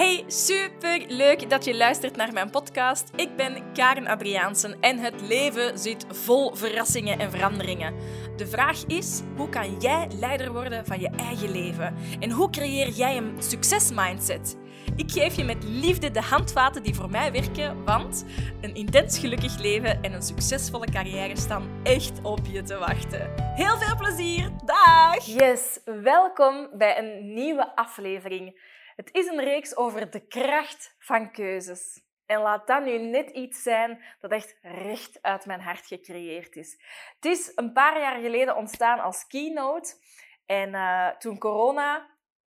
Hey, super leuk dat je luistert naar mijn podcast. Ik ben Karen Adriaansen en het leven zit vol verrassingen en veranderingen. De vraag is: hoe kan jij leider worden van je eigen leven? En hoe creëer jij een succesmindset? Ik geef je met liefde de handvaten die voor mij werken, want een intens gelukkig leven en een succesvolle carrière staan echt op je te wachten. Heel veel plezier! Dag! Yes, welkom bij een nieuwe aflevering. Het is een reeks over de kracht van keuzes. En laat dat nu net iets zijn dat echt recht uit mijn hart gecreëerd is. Het is een paar jaar geleden ontstaan als keynote. En uh, toen corona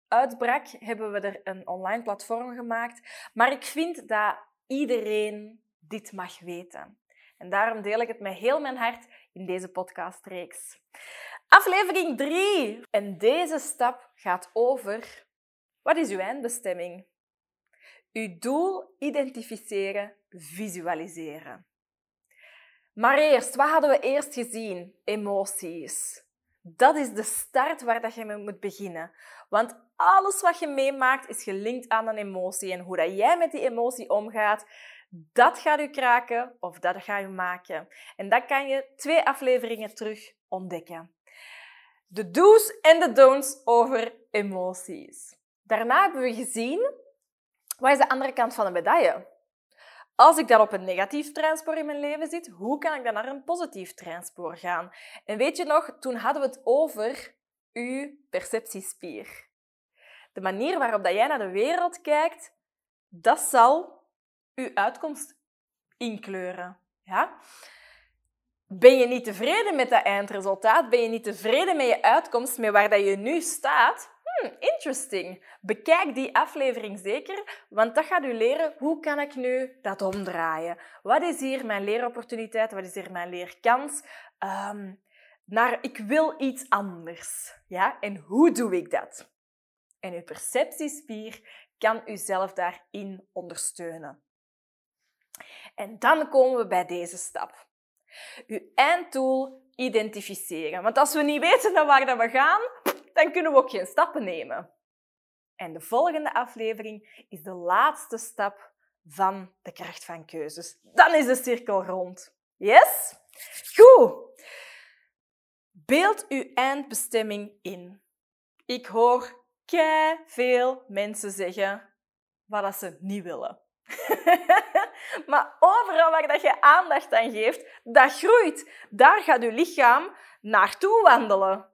uitbrak, hebben we er een online platform gemaakt. Maar ik vind dat iedereen dit mag weten. En daarom deel ik het met heel mijn hart in deze podcastreeks. Aflevering 3. En deze stap gaat over wat is uw eindbestemming? Uw doel identificeren, visualiseren. Maar eerst, wat hadden we eerst gezien? Emoties. Dat is de start waar dat je mee moet beginnen. Want alles wat je meemaakt is gelinkt aan een emotie. En hoe dat jij met die emotie omgaat, dat gaat u kraken of dat gaat u maken. En dat kan je twee afleveringen terug ontdekken. De do's en de don'ts over emoties. Daarna hebben we gezien, wat is de andere kant van de medaille? Als ik dan op een negatief treinspoor in mijn leven zit, hoe kan ik dan naar een positief treinspoor gaan? En weet je nog, toen hadden we het over uw perceptiespier. De manier waarop dat jij naar de wereld kijkt, dat zal uw uitkomst inkleuren. Ja? Ben je niet tevreden met dat eindresultaat? Ben je niet tevreden met je uitkomst, met waar dat je nu staat? Hmm, interesting. Bekijk die aflevering zeker, want dat gaat u leren hoe kan ik nu dat omdraaien. Wat is hier mijn leeropportuniteit? Wat is hier mijn leerkans? Um, naar ik wil iets anders. Ja? En hoe doe ik dat? En uw perceptiespier kan u zelf daarin ondersteunen. En dan komen we bij deze stap. Uw einddoel identificeren. Want als we niet weten naar waar we gaan, dan kunnen we ook geen stappen nemen. En de volgende aflevering is de laatste stap van de kracht van keuzes. Dan is de cirkel rond. Yes? Goed. Beeld uw eindbestemming in. Ik hoor kei veel mensen zeggen wat ze niet willen. maar overal waar je aandacht aan geeft, dat groeit. Daar gaat je lichaam naartoe wandelen.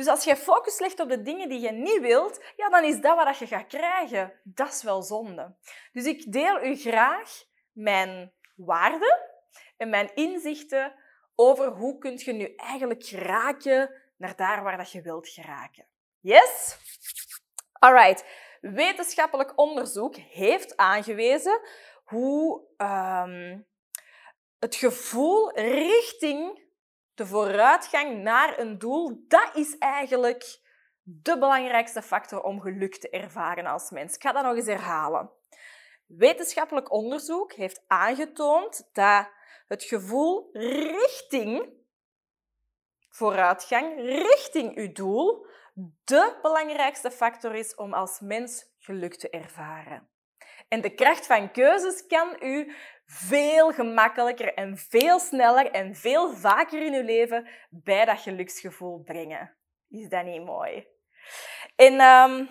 Dus als je focus legt op de dingen die je niet wilt, ja, dan is dat wat je gaat krijgen. Dat is wel zonde. Dus ik deel u graag mijn waarden en mijn inzichten over hoe kun je nu eigenlijk geraken naar daar waar dat je wilt geraken. Yes? Alright. Wetenschappelijk onderzoek heeft aangewezen hoe um, het gevoel richting de vooruitgang naar een doel, dat is eigenlijk de belangrijkste factor om geluk te ervaren als mens. Ik ga dat nog eens herhalen. Wetenschappelijk onderzoek heeft aangetoond dat het gevoel richting vooruitgang, richting uw doel, de belangrijkste factor is om als mens geluk te ervaren. En de kracht van keuzes kan u veel gemakkelijker en veel sneller en veel vaker in uw leven bij dat geluksgevoel brengen. Is dat niet mooi? En um,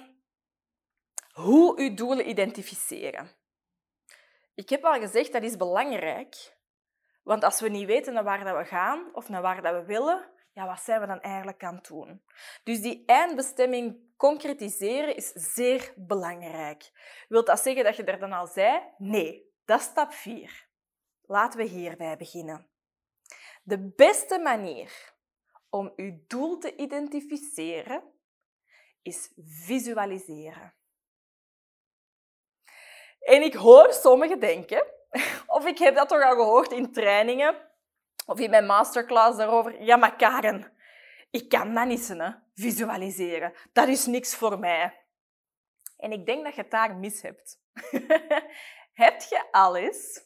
hoe uw doelen identificeren. Ik heb al gezegd, dat is belangrijk. Want als we niet weten naar waar we gaan of naar waar we willen, ja, wat zijn we dan eigenlijk aan het doen? Dus die eindbestemming concretiseren is zeer belangrijk. Wilt dat zeggen dat je er dan al zei? Nee, dat is stap 4. Laten we hierbij beginnen. De beste manier om uw doel te identificeren is visualiseren. En ik hoor sommigen denken, of ik heb dat toch al gehoord in trainingen, of in mijn masterclass daarover. Ja, maar Karen, ik kan dat niet hè? visualiseren. Dat is niks voor mij. En ik denk dat je het daar mis hebt. Heb je alles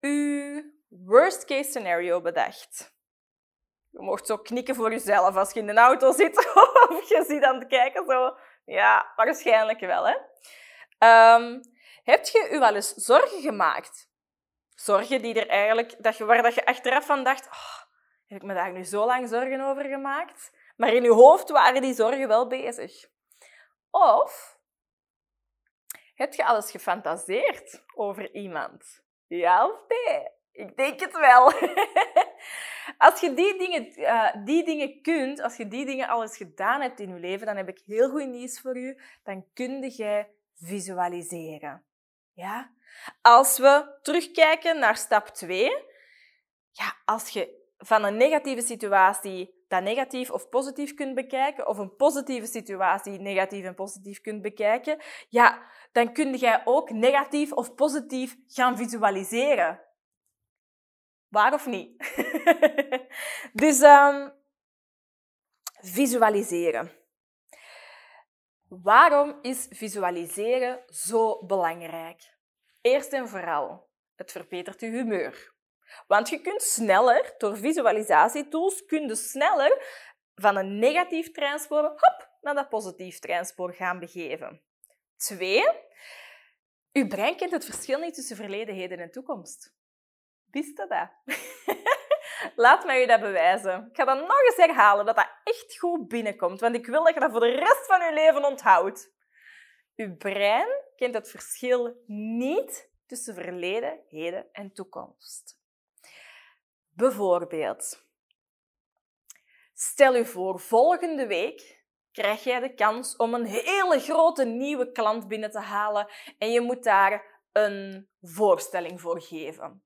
uw worst case scenario bedacht? Je mocht zo knikken voor jezelf als je in de auto zit of je ziet aan het kijken. Zo. Ja, waarschijnlijk wel. Hè? Um, heb je u wel eens zorgen gemaakt? Zorgen die er eigenlijk, dat je, waar dat je achteraf van dacht, oh, heb ik me daar nu zo lang zorgen over gemaakt? Maar in je hoofd waren die zorgen wel bezig. Of heb je alles gefantaseerd over iemand? Ja of nee? Ik denk het wel. als je die dingen, uh, die dingen kunt, als je die dingen al eens gedaan hebt in je leven, dan heb ik heel goed nieuws voor u. Dan kun je visualiseren. Ja? Als we terugkijken naar stap 2, ja, als je van een negatieve situatie dat negatief of positief kunt bekijken, of een positieve situatie negatief en positief kunt bekijken, ja, dan kun jij ook negatief of positief gaan visualiseren. Waar of niet? dus um, visualiseren. Waarom is visualiseren zo belangrijk? Eerst en vooral, het verbetert je humeur. Want je kunt sneller, door visualisatietools, kun je sneller van een negatief treinspoor hop, naar dat positief treinspoor gaan begeven. Twee, je brein kent het verschil niet tussen verleden, heden en toekomst. Wist je dat? Laat mij je dat bewijzen. Ik ga dat nog eens herhalen, dat dat echt goed binnenkomt. Want ik wil dat je dat voor de rest van je leven onthoudt. Je brein kent het verschil niet tussen verleden, heden en toekomst. Bijvoorbeeld, stel je voor, volgende week krijg jij de kans om een hele grote nieuwe klant binnen te halen en je moet daar een voorstelling voor geven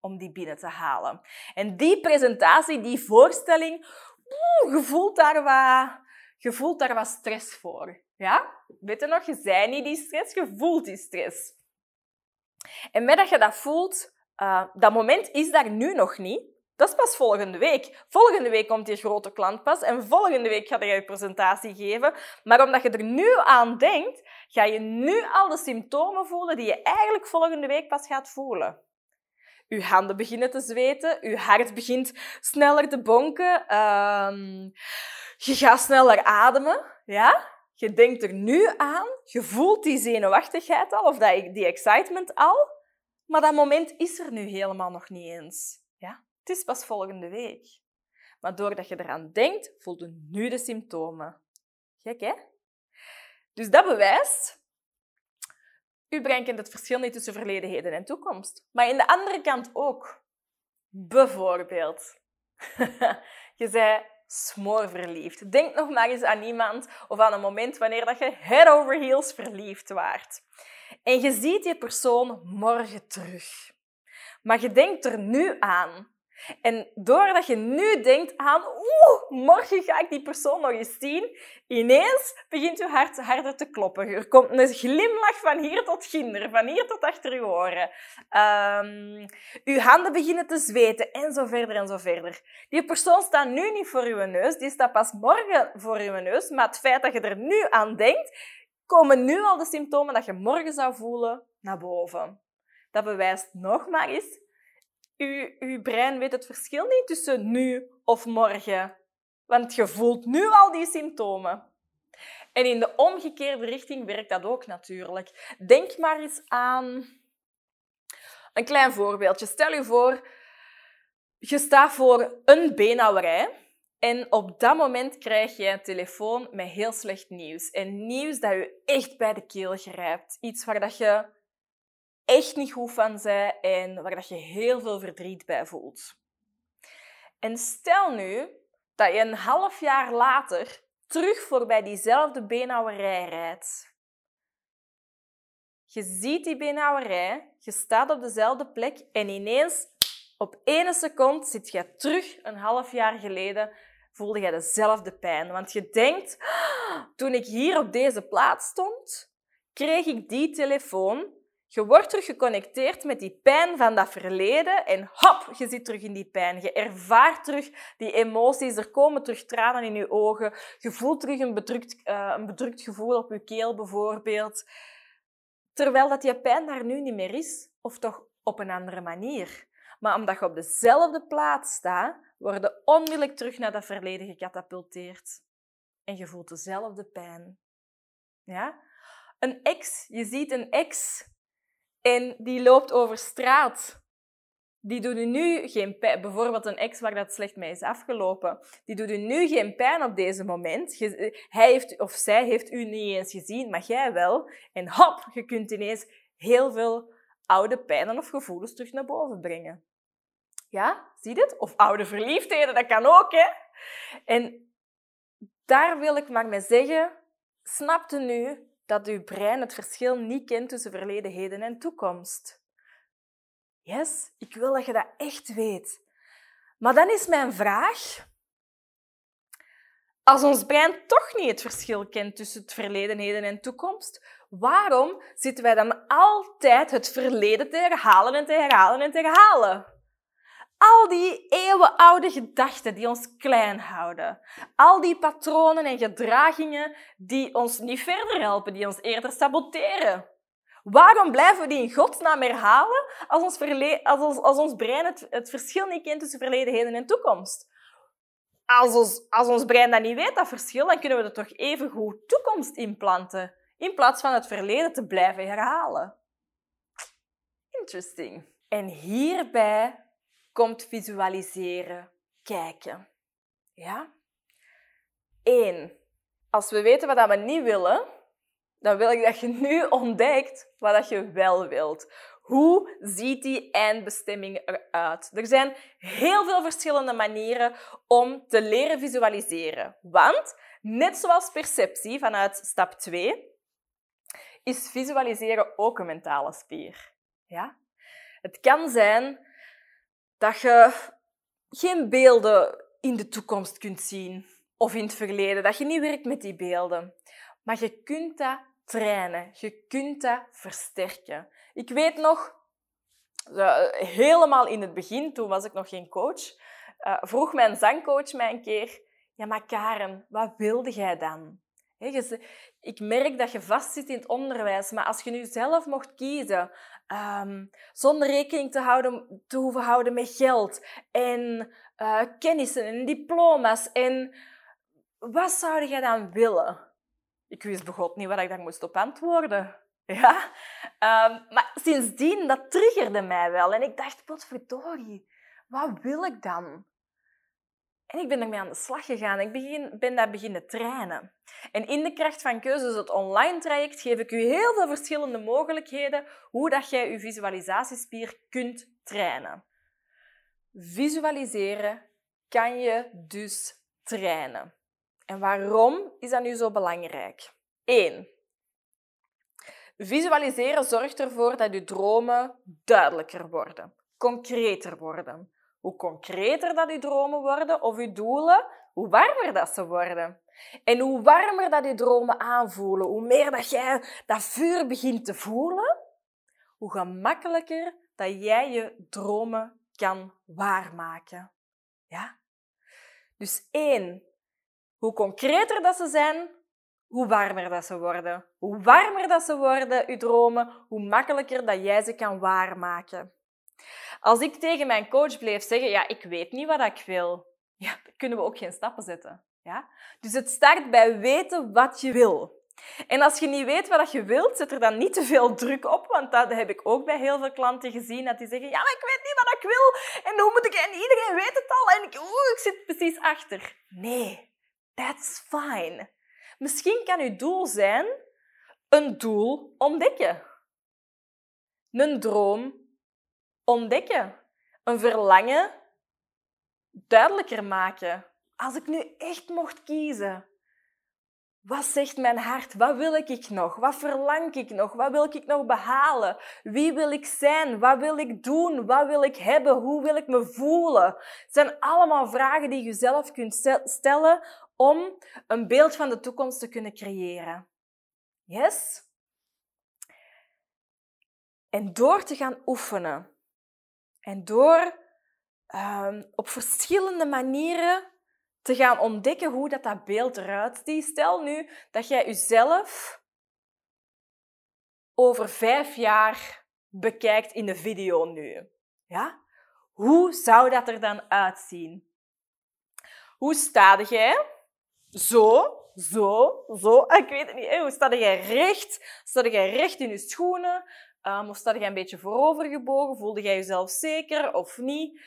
om die binnen te halen. En die presentatie, die voorstelling, je, voelt daar wat, je daar wat stress voor. Ja? Weet je nog, je zei niet die stress, je voelt die stress. En met dat je dat voelt, uh, dat moment is daar nu nog niet. Dat is pas volgende week. Volgende week komt die grote klant pas en volgende week ga je je presentatie geven. Maar omdat je er nu aan denkt, ga je nu al de symptomen voelen die je eigenlijk volgende week pas gaat voelen. Je handen beginnen te zweten, je hart begint sneller te bonken, um, je gaat sneller ademen. Ja? Je denkt er nu aan, je voelt die zenuwachtigheid al, of die excitement al, maar dat moment is er nu helemaal nog niet eens. Ja? Het is pas volgende week. Maar doordat je eraan denkt, voel je nu de symptomen. Gek, hè? Dus dat bewijst u brengt het verschil niet tussen verleden, heden en toekomst. Maar in de andere kant ook. Bijvoorbeeld, je zei smoorverliefd. Denk nog maar eens aan iemand of aan een moment wanneer dat je head over heels verliefd waart. En je ziet die persoon morgen terug. Maar je denkt er nu aan. En doordat je nu denkt aan, oeh, morgen ga ik die persoon nog eens zien, ineens begint je hart harder te kloppen. Er komt een glimlach van hier tot ginder, van hier tot achter je oren. Um, je handen beginnen te zweten en zo verder en zo verder. Die persoon staat nu niet voor je neus, die staat pas morgen voor je neus, maar het feit dat je er nu aan denkt, komen nu al de symptomen dat je morgen zou voelen naar boven. Dat bewijst nog maar eens uw, uw brein weet het verschil niet tussen nu of morgen. Want je voelt nu al die symptomen. En in de omgekeerde richting werkt dat ook natuurlijk. Denk maar eens aan een klein voorbeeldje. Stel je voor, je staat voor een beenhouwerij en op dat moment krijg je een telefoon met heel slecht nieuws. En nieuws dat je echt bij de keel grijpt. Iets waar dat je echt niet goed van zijn en waar dat je heel veel verdriet bij voelt. En stel nu dat je een half jaar later terug voorbij diezelfde beenhouwerij rijdt. Je ziet die beenhouwerij, je staat op dezelfde plek en ineens op één seconde zit je terug een half jaar geleden, voelde je dezelfde pijn. Want je denkt, ah, toen ik hier op deze plaats stond, kreeg ik die telefoon je wordt terug geconnecteerd met die pijn van dat verleden en hop, je zit terug in die pijn. Je ervaart terug die emoties, er komen terug tranen in je ogen. Je voelt terug een bedrukt, uh, een bedrukt gevoel op je keel bijvoorbeeld. Terwijl dat je pijn daar nu niet meer is, of toch op een andere manier. Maar omdat je op dezelfde plaats staat, word je onmiddellijk terug naar dat verleden gecatapulteerd. En je voelt dezelfde pijn. Ja? Een ex, je ziet een ex en die loopt over straat. Die doet u nu geen pijn. Bijvoorbeeld een ex waar dat slecht mee is afgelopen. Die doet u nu geen pijn op deze moment. hij heeft, of zij heeft u niet eens gezien, maar jij wel. En hop, je kunt ineens heel veel oude pijnen of gevoelens terug naar boven brengen. Ja, zie je? Of oude verliefdheden, dat kan ook, hè? En daar wil ik maar mee zeggen, snapte nu dat uw brein het verschil niet kent tussen verleden, heden en toekomst. Yes, ik wil dat je dat echt weet. Maar dan is mijn vraag, als ons brein toch niet het verschil kent tussen het verleden, heden en toekomst, waarom zitten wij dan altijd het verleden te herhalen en te herhalen en te herhalen? Al die eeuwenoude gedachten die ons klein houden. Al die patronen en gedragingen die ons niet verder helpen, die ons eerder saboteren. Waarom blijven we die in godsnaam herhalen als ons, als als ons brein het, het verschil niet kent tussen verleden, heden en toekomst? Als ons, als ons brein dat niet weet, dat verschil, dan kunnen we er toch even goed toekomst implanten, in plaats van het verleden te blijven herhalen. Interesting. En hierbij komt visualiseren, kijken. Ja? Eén. Als we weten wat we niet willen, dan wil ik dat je nu ontdekt wat je wel wilt. Hoe ziet die eindbestemming eruit? Er zijn heel veel verschillende manieren om te leren visualiseren. Want, net zoals perceptie vanuit stap 2, is visualiseren ook een mentale spier. Ja? Het kan zijn dat je geen beelden in de toekomst kunt zien of in het verleden, dat je niet werkt met die beelden. Maar je kunt dat trainen, je kunt dat versterken. Ik weet nog, eh, helemaal in het begin, toen was ik nog geen coach, uh, vroeg mijn zangcoach mij een keer, ja maar Karen, wat wilde jij dan? Ik merk dat je vastzit in het onderwijs, maar als je nu zelf mocht kiezen, um, zonder rekening te, houden, te hoeven houden met geld en uh, kennissen en diploma's, en wat zou jij dan willen? Ik wist begot niet wat ik daar moest op antwoorden. Ja? Um, maar sindsdien, dat triggerde mij wel. En ik dacht, potverdorie, wat wil ik dan? En ik ben ermee aan de slag gegaan. Ik begin, ben daar beginnen trainen. En in de kracht van keuze, dus het online traject, geef ik u heel veel verschillende mogelijkheden hoe dat jij je visualisatiespier kunt trainen. Visualiseren kan je dus trainen. En waarom is dat nu zo belangrijk? 1. Visualiseren zorgt ervoor dat je dromen duidelijker worden, concreter worden. Hoe concreter dat je dromen worden of je doelen, hoe warmer dat ze worden. En hoe warmer dat je dromen aanvoelen, hoe meer dat jij dat vuur begint te voelen, hoe gemakkelijker dat jij je dromen kan waarmaken. Ja? Dus één, hoe concreter dat ze zijn, hoe warmer dat ze worden. Hoe warmer dat ze worden, je dromen, hoe makkelijker dat jij ze kan waarmaken. Als ik tegen mijn coach bleef zeggen, ja, ik weet niet wat ik wil, ja, dan kunnen we ook geen stappen zetten. Ja? Dus het start bij weten wat je wil. En als je niet weet wat je wilt, zet er dan niet te veel druk op, want dat heb ik ook bij heel veel klanten gezien, dat die zeggen, ja, ik weet niet wat ik wil, en hoe moet ik, en iedereen weet het al, en ik, oeh, ik zit precies achter. Nee, that's fine. Misschien kan uw doel zijn een doel ontdekken. Een droom ontdekken. Een verlangen duidelijker maken. Als ik nu echt mocht kiezen, wat zegt mijn hart? Wat wil ik nog? Wat verlang ik nog? Wat wil ik nog behalen? Wie wil ik zijn? Wat wil ik doen? Wat wil ik hebben? Hoe wil ik me voelen? Het zijn allemaal vragen die je zelf kunt stellen om een beeld van de toekomst te kunnen creëren. Yes? En door te gaan oefenen en door um, op verschillende manieren te gaan ontdekken hoe dat, dat beeld eruit ziet. Stel nu dat jij jezelf over vijf jaar bekijkt in de video nu. Ja? Hoe zou dat er dan uitzien? Hoe sta jij? Zo, zo, zo. Ik weet het niet. Hoe sta jij recht? Sta jij recht in je schoenen? Um, of sta jij een beetje voorovergebogen? Voelde jij jezelf zeker of niet?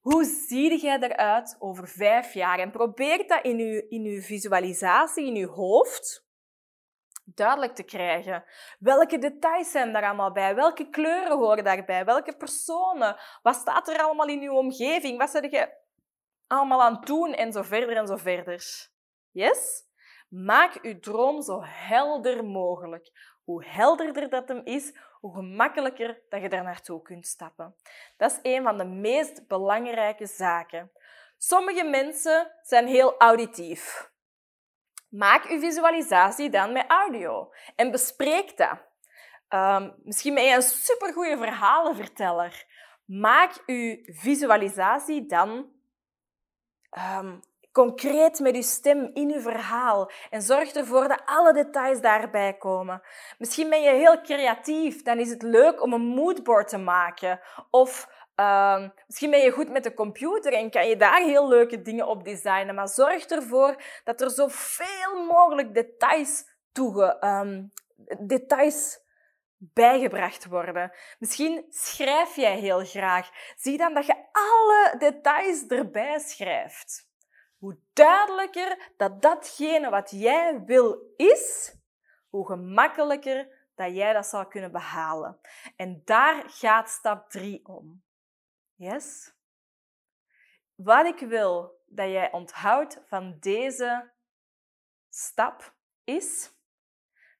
Hoe zie jij eruit over vijf jaar? En probeer dat in je, in uw visualisatie, in je hoofd, duidelijk te krijgen. Welke details zijn daar allemaal bij? Welke kleuren horen daarbij? Welke personen? Wat staat er allemaal in uw omgeving? Wat zit je allemaal aan het doen? En zo verder en zo verder. Yes? Maak uw droom zo helder mogelijk. Hoe helderder dat hem is, hoe gemakkelijker dat je daar naartoe kunt stappen. Dat is een van de meest belangrijke zaken. Sommige mensen zijn heel auditief. Maak uw visualisatie dan met audio en bespreek dat. Um, misschien ben je een supergoeie verhalenverteller. Maak uw visualisatie dan um, concreet met uw stem in uw verhaal en zorg ervoor dat alle details daarbij komen. Misschien ben je heel creatief, dan is het leuk om een moodboard te maken. Of uh, misschien ben je goed met de computer en kan je daar heel leuke dingen op designen. Maar zorg ervoor dat er zoveel mogelijk details, toege, um, details bijgebracht worden. Misschien schrijf jij heel graag. Zie dan dat je alle details erbij schrijft. Hoe duidelijker dat datgene wat jij wil is, hoe gemakkelijker dat jij dat zal kunnen behalen. En daar gaat stap 3 om. Yes? Wat ik wil dat jij onthoudt van deze stap is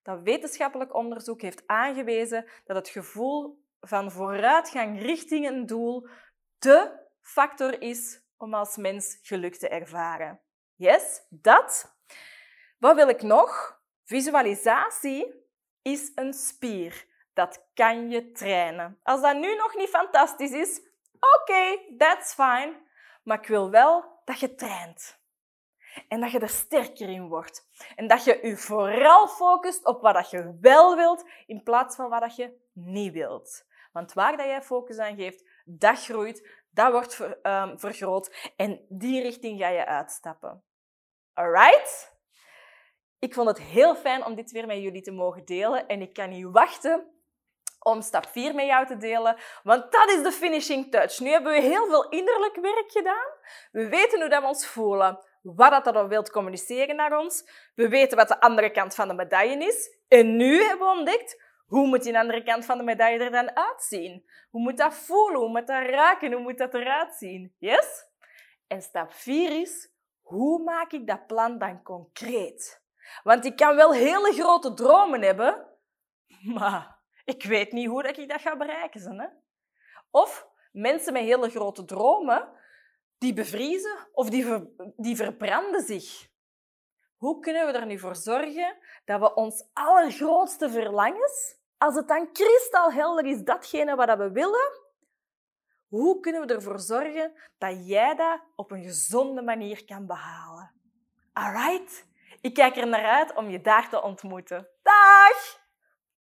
dat wetenschappelijk onderzoek heeft aangewezen dat het gevoel van vooruitgang richting een doel de factor is om als mens geluk te ervaren. Yes, dat. Wat wil ik nog? Visualisatie is een spier. Dat kan je trainen. Als dat nu nog niet fantastisch is, oké, okay, that's fine. Maar ik wil wel dat je traint. En dat je er sterker in wordt. En dat je je vooral focust op wat je wel wilt, in plaats van wat je niet wilt. Want waar dat jij focus aan geeft, dat groeit, dat wordt ehm, vergroot en die richting ga je uitstappen. Alright? Ik vond het heel fijn om dit weer met jullie te mogen delen en ik kan niet wachten om stap 4 met jou te delen, want dat is de finishing touch. Nu hebben we heel veel innerlijk werk gedaan. We weten hoe dat we ons voelen, wat dat dan wilt communiceren naar ons. We weten wat de andere kant van de medaille is. En nu hebben we ontdekt hoe moet die andere kant van de medaille er dan uitzien? Hoe moet dat voelen? Hoe moet dat raken? Hoe moet dat eruit zien? Yes? En stap 4 is, hoe maak ik dat plan dan concreet? Want ik kan wel hele grote dromen hebben, maar ik weet niet hoe ik dat ga bereiken. Hè? Of mensen met hele grote dromen, die bevriezen of die, die verbranden zich. Hoe kunnen we er nu voor zorgen dat we ons allergrootste verlangens als het dan kristalhelder is, datgene wat we willen, hoe kunnen we ervoor zorgen dat jij dat op een gezonde manier kan behalen? Alright? Ik kijk er naar uit om je daar te ontmoeten. Dag!